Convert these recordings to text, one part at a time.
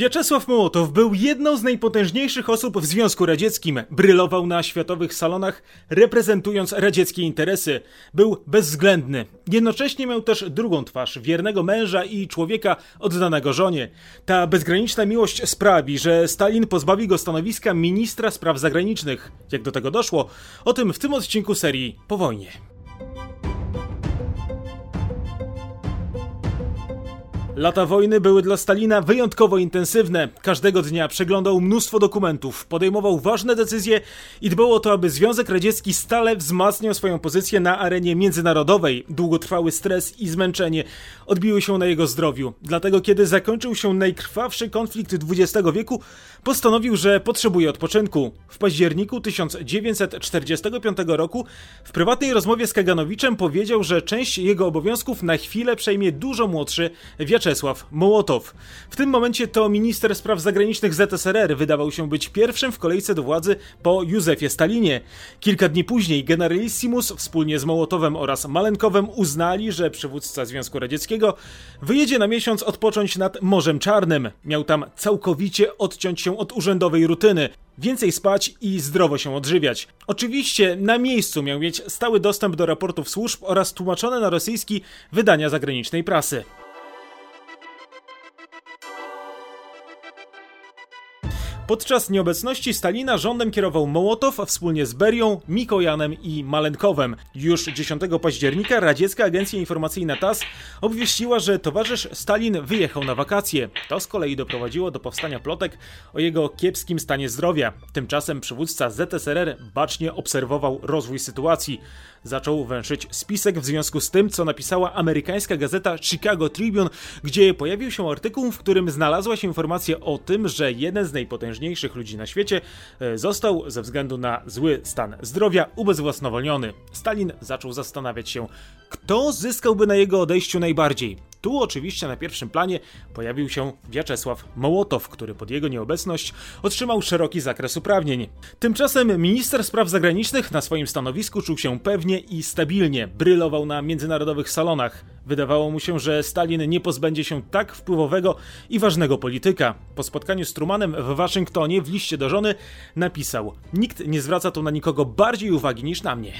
Wiaczesław Mołotow był jedną z najpotężniejszych osób w Związku Radzieckim. Brylował na światowych salonach, reprezentując radzieckie interesy. Był bezwzględny. Jednocześnie miał też drugą twarz, wiernego męża i człowieka oddanego żonie. Ta bezgraniczna miłość sprawi, że Stalin pozbawi go stanowiska ministra spraw zagranicznych. Jak do tego doszło? O tym w tym odcinku serii Po wojnie. Lata wojny były dla Stalina wyjątkowo intensywne. Każdego dnia przeglądał mnóstwo dokumentów, podejmował ważne decyzje i dbał o to, aby Związek Radziecki stale wzmacniał swoją pozycję na arenie międzynarodowej. Długotrwały stres i zmęczenie odbiły się na jego zdrowiu. Dlatego, kiedy zakończył się najkrwawszy konflikt XX wieku, postanowił, że potrzebuje odpoczynku. W październiku 1945 roku w prywatnej rozmowie z Kaganowiczem powiedział, że część jego obowiązków na chwilę przejmie dużo młodszy Wiaczesław Mołotow. W tym momencie to minister spraw zagranicznych ZSRR wydawał się być pierwszym w kolejce do władzy po Józefie Stalinie. Kilka dni później generalissimus wspólnie z Mołotowem oraz Malenkowem uznali, że przywódca Związku Radzieckiego wyjedzie na miesiąc odpocząć nad Morzem Czarnym. Miał tam całkowicie odciąć się od urzędowej rutyny więcej spać i zdrowo się odżywiać. Oczywiście na miejscu miał mieć stały dostęp do raportów służb oraz tłumaczone na rosyjski wydania zagranicznej prasy. Podczas nieobecności Stalina rządem kierował Mołotow wspólnie z Berią, Mikojanem i Malenkowem. Już 10 października radziecka agencja informacyjna TASS obwieściła, że towarzysz Stalin wyjechał na wakacje. To z kolei doprowadziło do powstania plotek o jego kiepskim stanie zdrowia. Tymczasem przywódca ZSRR bacznie obserwował rozwój sytuacji. Zaczął węszyć spisek w związku z tym, co napisała amerykańska gazeta Chicago Tribune, gdzie pojawił się artykuł, w którym znalazła się informacja o tym, że jeden z najpotężniejszych ludzi na świecie, e, został ze względu na zły stan zdrowia ubezwłasnowolniony. Stalin zaczął zastanawiać się, kto zyskałby na jego odejściu najbardziej. Tu oczywiście na pierwszym planie pojawił się Wiaczesław Mołotow, który pod jego nieobecność otrzymał szeroki zakres uprawnień. Tymczasem minister spraw zagranicznych na swoim stanowisku czuł się pewnie i stabilnie, brylował na międzynarodowych salonach. Wydawało mu się, że Stalin nie pozbędzie się tak wpływowego i ważnego polityka. Po spotkaniu z Trumanem w Waszyngtonie w liście do żony napisał: Nikt nie zwraca tu na nikogo bardziej uwagi niż na mnie.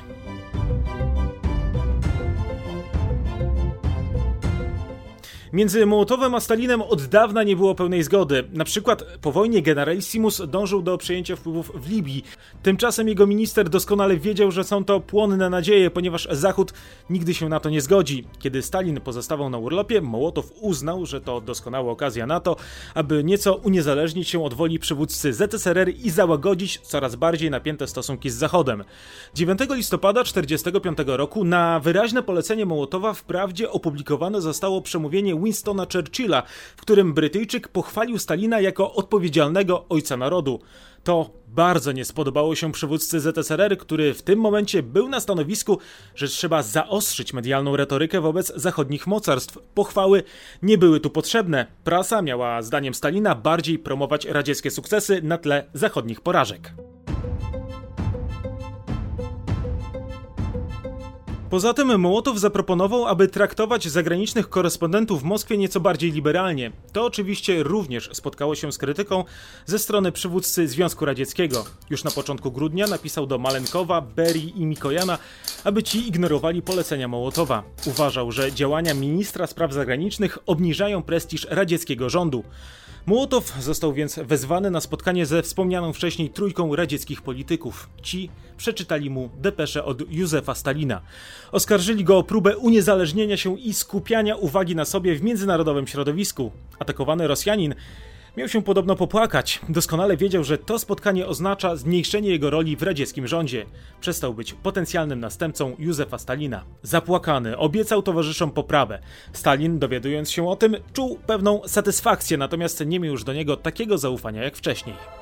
Między Mołotowem a Stalinem od dawna nie było pełnej zgody. Na przykład po wojnie generalissimus dążył do przejęcia wpływów w Libii. Tymczasem jego minister doskonale wiedział, że są to płonne nadzieje, ponieważ Zachód nigdy się na to nie zgodzi. Kiedy Stalin pozostawał na urlopie, Mołotow uznał, że to doskonała okazja na to, aby nieco uniezależnić się od woli przywódcy ZSRR i załagodzić coraz bardziej napięte stosunki z Zachodem. 9 listopada 1945 roku na wyraźne polecenie Mołotowa wprawdzie opublikowane zostało przemówienie Winstona Churchilla, w którym Brytyjczyk pochwalił Stalina jako odpowiedzialnego ojca narodu. To bardzo nie spodobało się przywódcy ZSRR, który w tym momencie był na stanowisku, że trzeba zaostrzyć medialną retorykę wobec zachodnich mocarstw. Pochwały nie były tu potrzebne. Prasa miała, zdaniem Stalina, bardziej promować radzieckie sukcesy na tle zachodnich porażek. Poza tym Mołotow zaproponował, aby traktować zagranicznych korespondentów w Moskwie nieco bardziej liberalnie. To oczywiście również spotkało się z krytyką ze strony przywódcy Związku Radzieckiego. Już na początku grudnia napisał do Malenkowa, Berii i Mikojana, aby ci ignorowali polecenia Mołotowa. Uważał, że działania ministra spraw zagranicznych obniżają prestiż radzieckiego rządu. Mołotow został więc wezwany na spotkanie ze wspomnianą wcześniej trójką radzieckich polityków. Ci przeczytali mu depeszę od Józefa Stalina. Oskarżyli go o próbę uniezależnienia się i skupiania uwagi na sobie w międzynarodowym środowisku. Atakowany Rosjanin Miał się podobno popłakać. Doskonale wiedział, że to spotkanie oznacza zmniejszenie jego roli w radzieckim rządzie. Przestał być potencjalnym następcą Józefa Stalina. Zapłakany, obiecał towarzyszom poprawę. Stalin, dowiadując się o tym, czuł pewną satysfakcję, natomiast nie miał już do niego takiego zaufania jak wcześniej.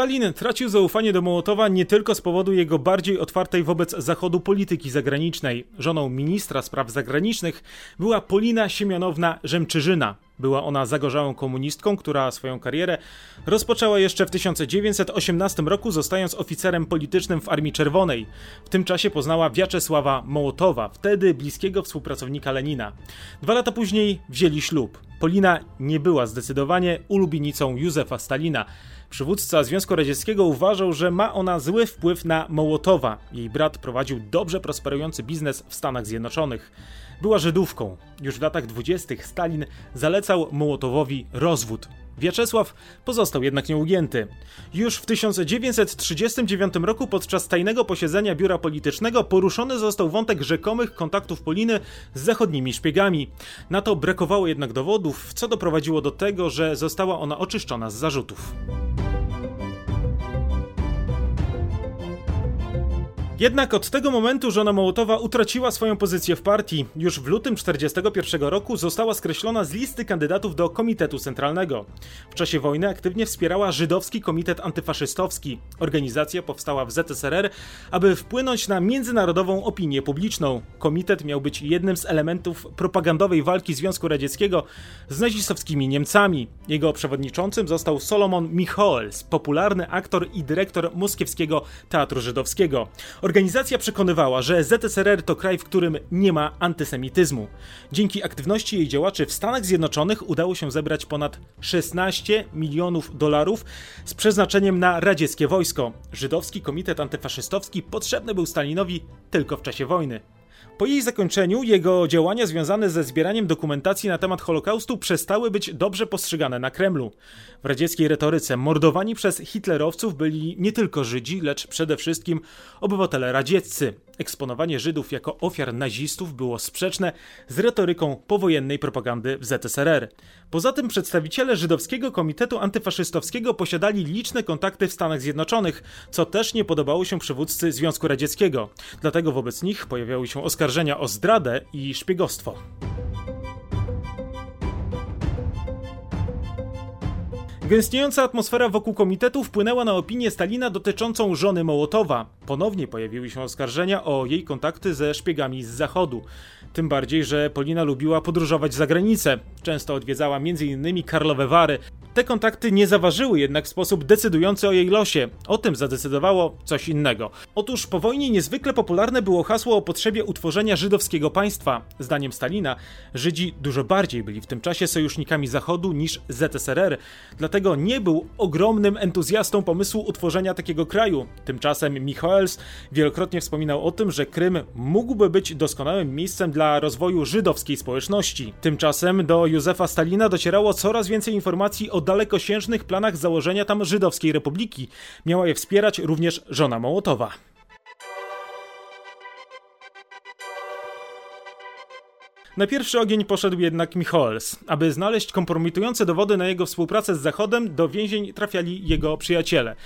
Stalin tracił zaufanie do Mołotowa nie tylko z powodu jego bardziej otwartej wobec Zachodu polityki zagranicznej. Żoną ministra spraw zagranicznych była Polina Siemianowna Rzemczyżyna. Była ona zagorzałą komunistką, która swoją karierę rozpoczęła jeszcze w 1918 roku, zostając oficerem politycznym w Armii Czerwonej. W tym czasie poznała Wiaczesława Mołotowa, wtedy bliskiego współpracownika Lenina. Dwa lata później wzięli ślub. Polina nie była zdecydowanie ulubienicą Józefa Stalina. Przywódca Związku Radzieckiego uważał, że ma ona zły wpływ na Mołotowa. Jej brat prowadził dobrze prosperujący biznes w Stanach Zjednoczonych. Była Żydówką. Już w latach dwudziestych Stalin zalecał Mołotowowi rozwód. Wiaczesław pozostał jednak nieugięty. Już w 1939 roku podczas tajnego posiedzenia biura politycznego poruszony został wątek rzekomych kontaktów Poliny z zachodnimi szpiegami. Na to brakowało jednak dowodów, co doprowadziło do tego, że została ona oczyszczona z zarzutów. Jednak od tego momentu żona Mołotowa utraciła swoją pozycję w partii. Już w lutym 1941 roku została skreślona z listy kandydatów do Komitetu Centralnego. W czasie wojny aktywnie wspierała Żydowski Komitet Antyfaszystowski. Organizacja powstała w ZSRR, aby wpłynąć na międzynarodową opinię publiczną. Komitet miał być jednym z elementów propagandowej walki Związku Radzieckiego z nazistowskimi Niemcami. Jego przewodniczącym został Solomon Michoels, popularny aktor i dyrektor Moskiewskiego Teatru Żydowskiego. Organizacja przekonywała, że ZSRR to kraj, w którym nie ma antysemityzmu. Dzięki aktywności jej działaczy w Stanach Zjednoczonych udało się zebrać ponad 16 milionów dolarów z przeznaczeniem na radzieckie wojsko. Żydowski Komitet Antyfaszystowski potrzebny był Stalinowi tylko w czasie wojny. Po jej zakończeniu jego działania związane ze zbieraniem dokumentacji na temat Holokaustu przestały być dobrze postrzegane na Kremlu. W radzieckiej retoryce mordowani przez hitlerowców byli nie tylko Żydzi, lecz przede wszystkim obywatele radzieccy. Eksponowanie Żydów jako ofiar nazistów było sprzeczne z retoryką powojennej propagandy w ZSRR. Poza tym przedstawiciele Żydowskiego Komitetu Antyfaszystowskiego posiadali liczne kontakty w Stanach Zjednoczonych, co też nie podobało się przywódcy Związku Radzieckiego. Dlatego wobec nich pojawiały się oskarżenia o zdradę i szpiegostwo. Gęstniejąca atmosfera wokół komitetu wpłynęła na opinię Stalina dotyczącą żony Mołotowa. Ponownie pojawiły się oskarżenia o jej kontakty ze szpiegami z zachodu. Tym bardziej, że Polina lubiła podróżować za granicę. Często odwiedzała m.in. Karlowe Wary. Te kontakty nie zaważyły jednak w sposób decydujący o jej losie. O tym zadecydowało coś innego. Otóż po wojnie niezwykle popularne było hasło o potrzebie utworzenia żydowskiego państwa. Zdaniem Stalina, Żydzi dużo bardziej byli w tym czasie sojusznikami Zachodu niż ZSRR, dlatego nie był ogromnym entuzjastą pomysłu utworzenia takiego kraju. Tymczasem Michaels wielokrotnie wspominał o tym, że Krym mógłby być doskonałym miejscem dla rozwoju żydowskiej społeczności. Tymczasem do Józefa Stalina docierało coraz więcej informacji o dalekosiężnych planach założenia tam żydowskiej republiki. Miała je wspierać również żona Mołotowa. Na pierwszy ogień poszedł jednak Michoels. Aby znaleźć kompromitujące dowody na jego współpracę z Zachodem, do więzień trafiali jego przyjaciele.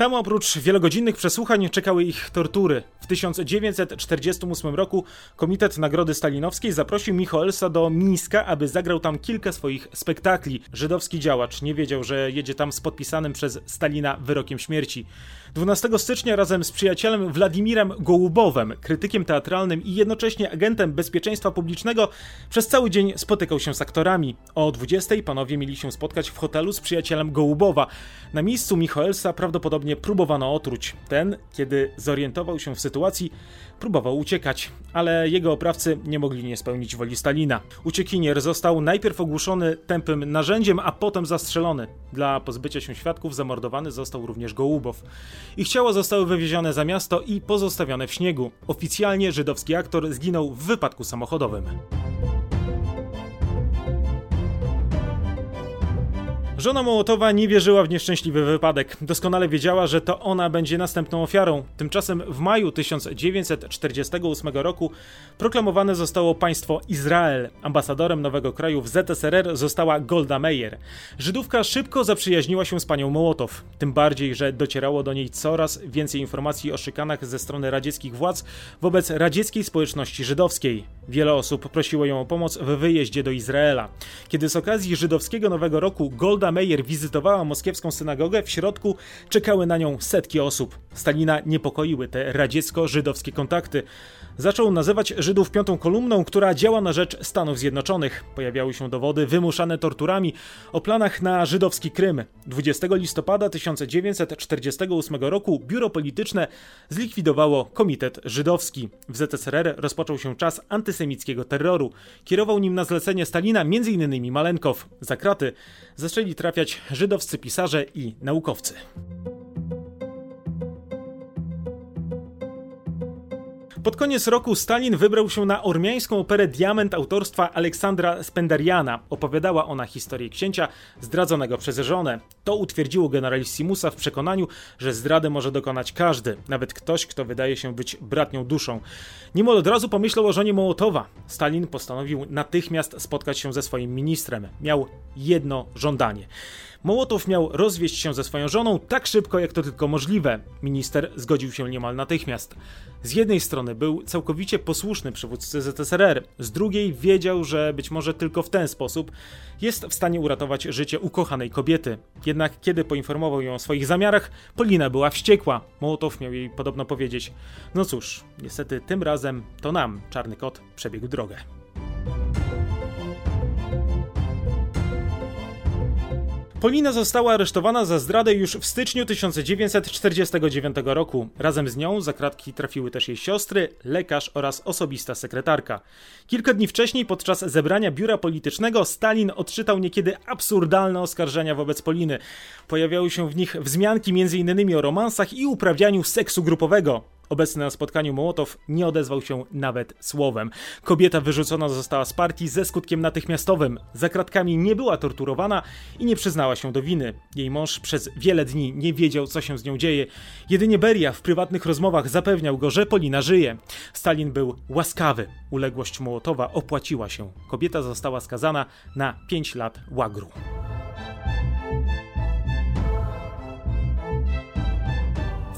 Tam oprócz wielogodzinnych przesłuchań czekały ich tortury. W 1948 roku Komitet Nagrody Stalinowskiej zaprosił Michoelsa do Mińska, aby zagrał tam kilka swoich spektakli. Żydowski działacz nie wiedział, że jedzie tam z podpisanym przez Stalina wyrokiem śmierci. 12 stycznia razem z przyjacielem Władimirem Gołubowem, krytykiem teatralnym i jednocześnie agentem bezpieczeństwa publicznego, przez cały dzień spotykał się z aktorami. O 20 panowie mieli się spotkać w hotelu z przyjacielem Gołubowa. Na miejscu Michaelsa prawdopodobnie próbowano otruć. Ten, kiedy zorientował się w sytuacji, próbował uciekać, ale jego oprawcy nie mogli nie spełnić woli Stalina. Uciekinier został najpierw ogłuszony tępym narzędziem, a potem zastrzelony. Dla pozbycia się świadków zamordowany został również Gołubow. Ich ciała zostały wywiezione za miasto i pozostawione w śniegu. Oficjalnie żydowski aktor zginął w wypadku samochodowym. Żona Mołotowa nie wierzyła w nieszczęśliwy wypadek. Doskonale wiedziała, że to ona będzie następną ofiarą. Tymczasem w maju 1948 roku proklamowane zostało państwo Izrael. Ambasadorem nowego kraju w ZSRR została Golda Meir. Żydówka szybko zaprzyjaźniła się z panią Mołotow. Tym bardziej, że docierało do niej coraz więcej informacji o szykanach ze strony radzieckich władz wobec radzieckiej społeczności żydowskiej. Wiele osób prosiło ją o pomoc w wyjeździe do Izraela. Kiedy z okazji żydowskiego Nowego Roku Golda Angela Meyer wizytowała moskiewską synagogę, w środku czekały na nią setki osób. Stalina niepokoiły te radziecko-żydowskie kontakty. Zaczął nazywać Żydów piątą kolumną, która działa na rzecz Stanów Zjednoczonych. Pojawiały się dowody wymuszane torturami o planach na żydowski Krym. 20 listopada 1948 roku biuro polityczne zlikwidowało Komitet Żydowski. W ZSRR rozpoczął się czas antysemickiego terroru. Kierował nim na zlecenie Stalina m.in. Malenkow. Za kraty zaczęli trafiać żydowscy pisarze i naukowcy. Pod koniec roku Stalin wybrał się na ormiańską operę Diament autorstwa Aleksandra Spendariana. Opowiadała ona historię księcia zdradzonego przez żonę. To utwierdziło generalissimusa w przekonaniu, że zdrady może dokonać każdy, nawet ktoś, kto wydaje się być bratnią duszą. Niemal od razu pomyślał o żonie Mołotowa. Stalin postanowił natychmiast spotkać się ze swoim ministrem. Miał jedno żądanie. Mołotow miał rozwieść się ze swoją żoną tak szybko, jak to tylko możliwe. Minister zgodził się niemal natychmiast. Z jednej strony był całkowicie posłuszny przywódcy ZSRR, z drugiej wiedział, że być może tylko w ten sposób jest w stanie uratować życie ukochanej kobiety. Jednak kiedy poinformował ją o swoich zamiarach, Polina była wściekła. Mołotow miał jej podobno powiedzieć: No cóż, niestety tym razem to nam czarny kot przebiegł drogę. Polina została aresztowana za zdradę już w styczniu 1949 roku. Razem z nią za kratki trafiły też jej siostry, lekarz oraz osobista sekretarka. Kilka dni wcześniej, podczas zebrania biura politycznego, Stalin odczytał niekiedy absurdalne oskarżenia wobec Poliny. Pojawiały się w nich wzmianki m.in. o romansach i uprawianiu seksu grupowego. Obecny na spotkaniu Mołotow nie odezwał się nawet słowem. Kobieta wyrzucona została z partii ze skutkiem natychmiastowym. Za kratkami nie była torturowana i nie przyznała się do winy. Jej mąż przez wiele dni nie wiedział, co się z nią dzieje. Jedynie Beria w prywatnych rozmowach zapewniał go, że Polina żyje. Stalin był łaskawy. Uległość Mołotowa opłaciła się. Kobieta została skazana na 5 lat łagru.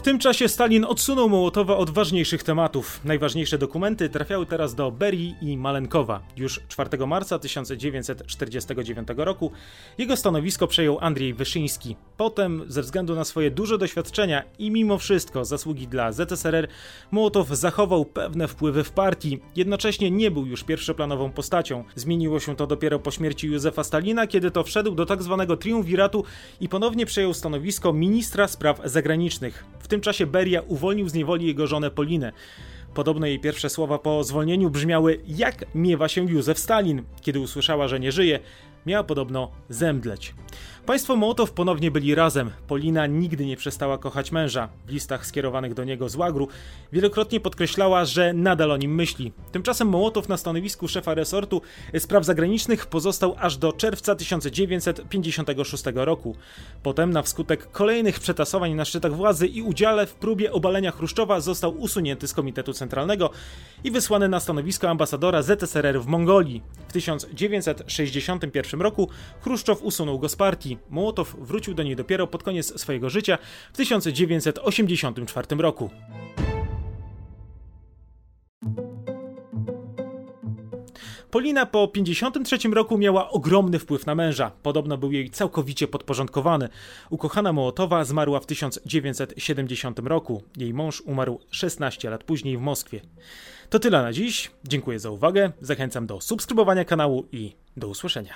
W tym czasie Stalin odsunął Mołotowa od ważniejszych tematów. Najważniejsze dokumenty trafiały teraz do Berii i Malenkowa. Już 4 marca 1949 roku jego stanowisko przejął Andrzej Wyszyński. Potem, ze względu na swoje duże doświadczenia i mimo wszystko zasługi dla ZSRR, Mołotow zachował pewne wpływy w partii. Jednocześnie nie był już pierwszoplanową postacią. Zmieniło się to dopiero po śmierci Józefa Stalina, kiedy to wszedł do tak zwanego triumviratu i ponownie przejął stanowisko ministra spraw zagranicznych. W tym czasie Beria uwolnił z niewoli jego żonę Polinę. Podobno jej pierwsze słowa po zwolnieniu brzmiały: Jak miewa się Józef Stalin? Kiedy usłyszała, że nie żyje, miała podobno zemdleć. Państwo Mołotow ponownie byli razem. Polina nigdy nie przestała kochać męża. W listach skierowanych do niego z Łagru wielokrotnie podkreślała, że nadal o nim myśli. Tymczasem Mołotow na stanowisku szefa resortu spraw zagranicznych pozostał aż do czerwca 1956 roku. Potem, na wskutek kolejnych przetasowań na szczytach władzy i udziale w próbie obalenia Chruszczowa, został usunięty z Komitetu Centralnego i wysłany na stanowisko ambasadora ZSRR w Mongolii. W 1961 roku Chruszczow usunął go z partii. Mołotow wrócił do niej dopiero pod koniec swojego życia w 1984 roku. Polina po 53 roku miała ogromny wpływ na męża. Podobno był jej całkowicie podporządkowany. Ukochana Mołotowa zmarła w 1970 roku. Jej mąż umarł 16 lat później w Moskwie. To tyle na dziś. Dziękuję za uwagę. Zachęcam do subskrybowania kanału i do usłyszenia.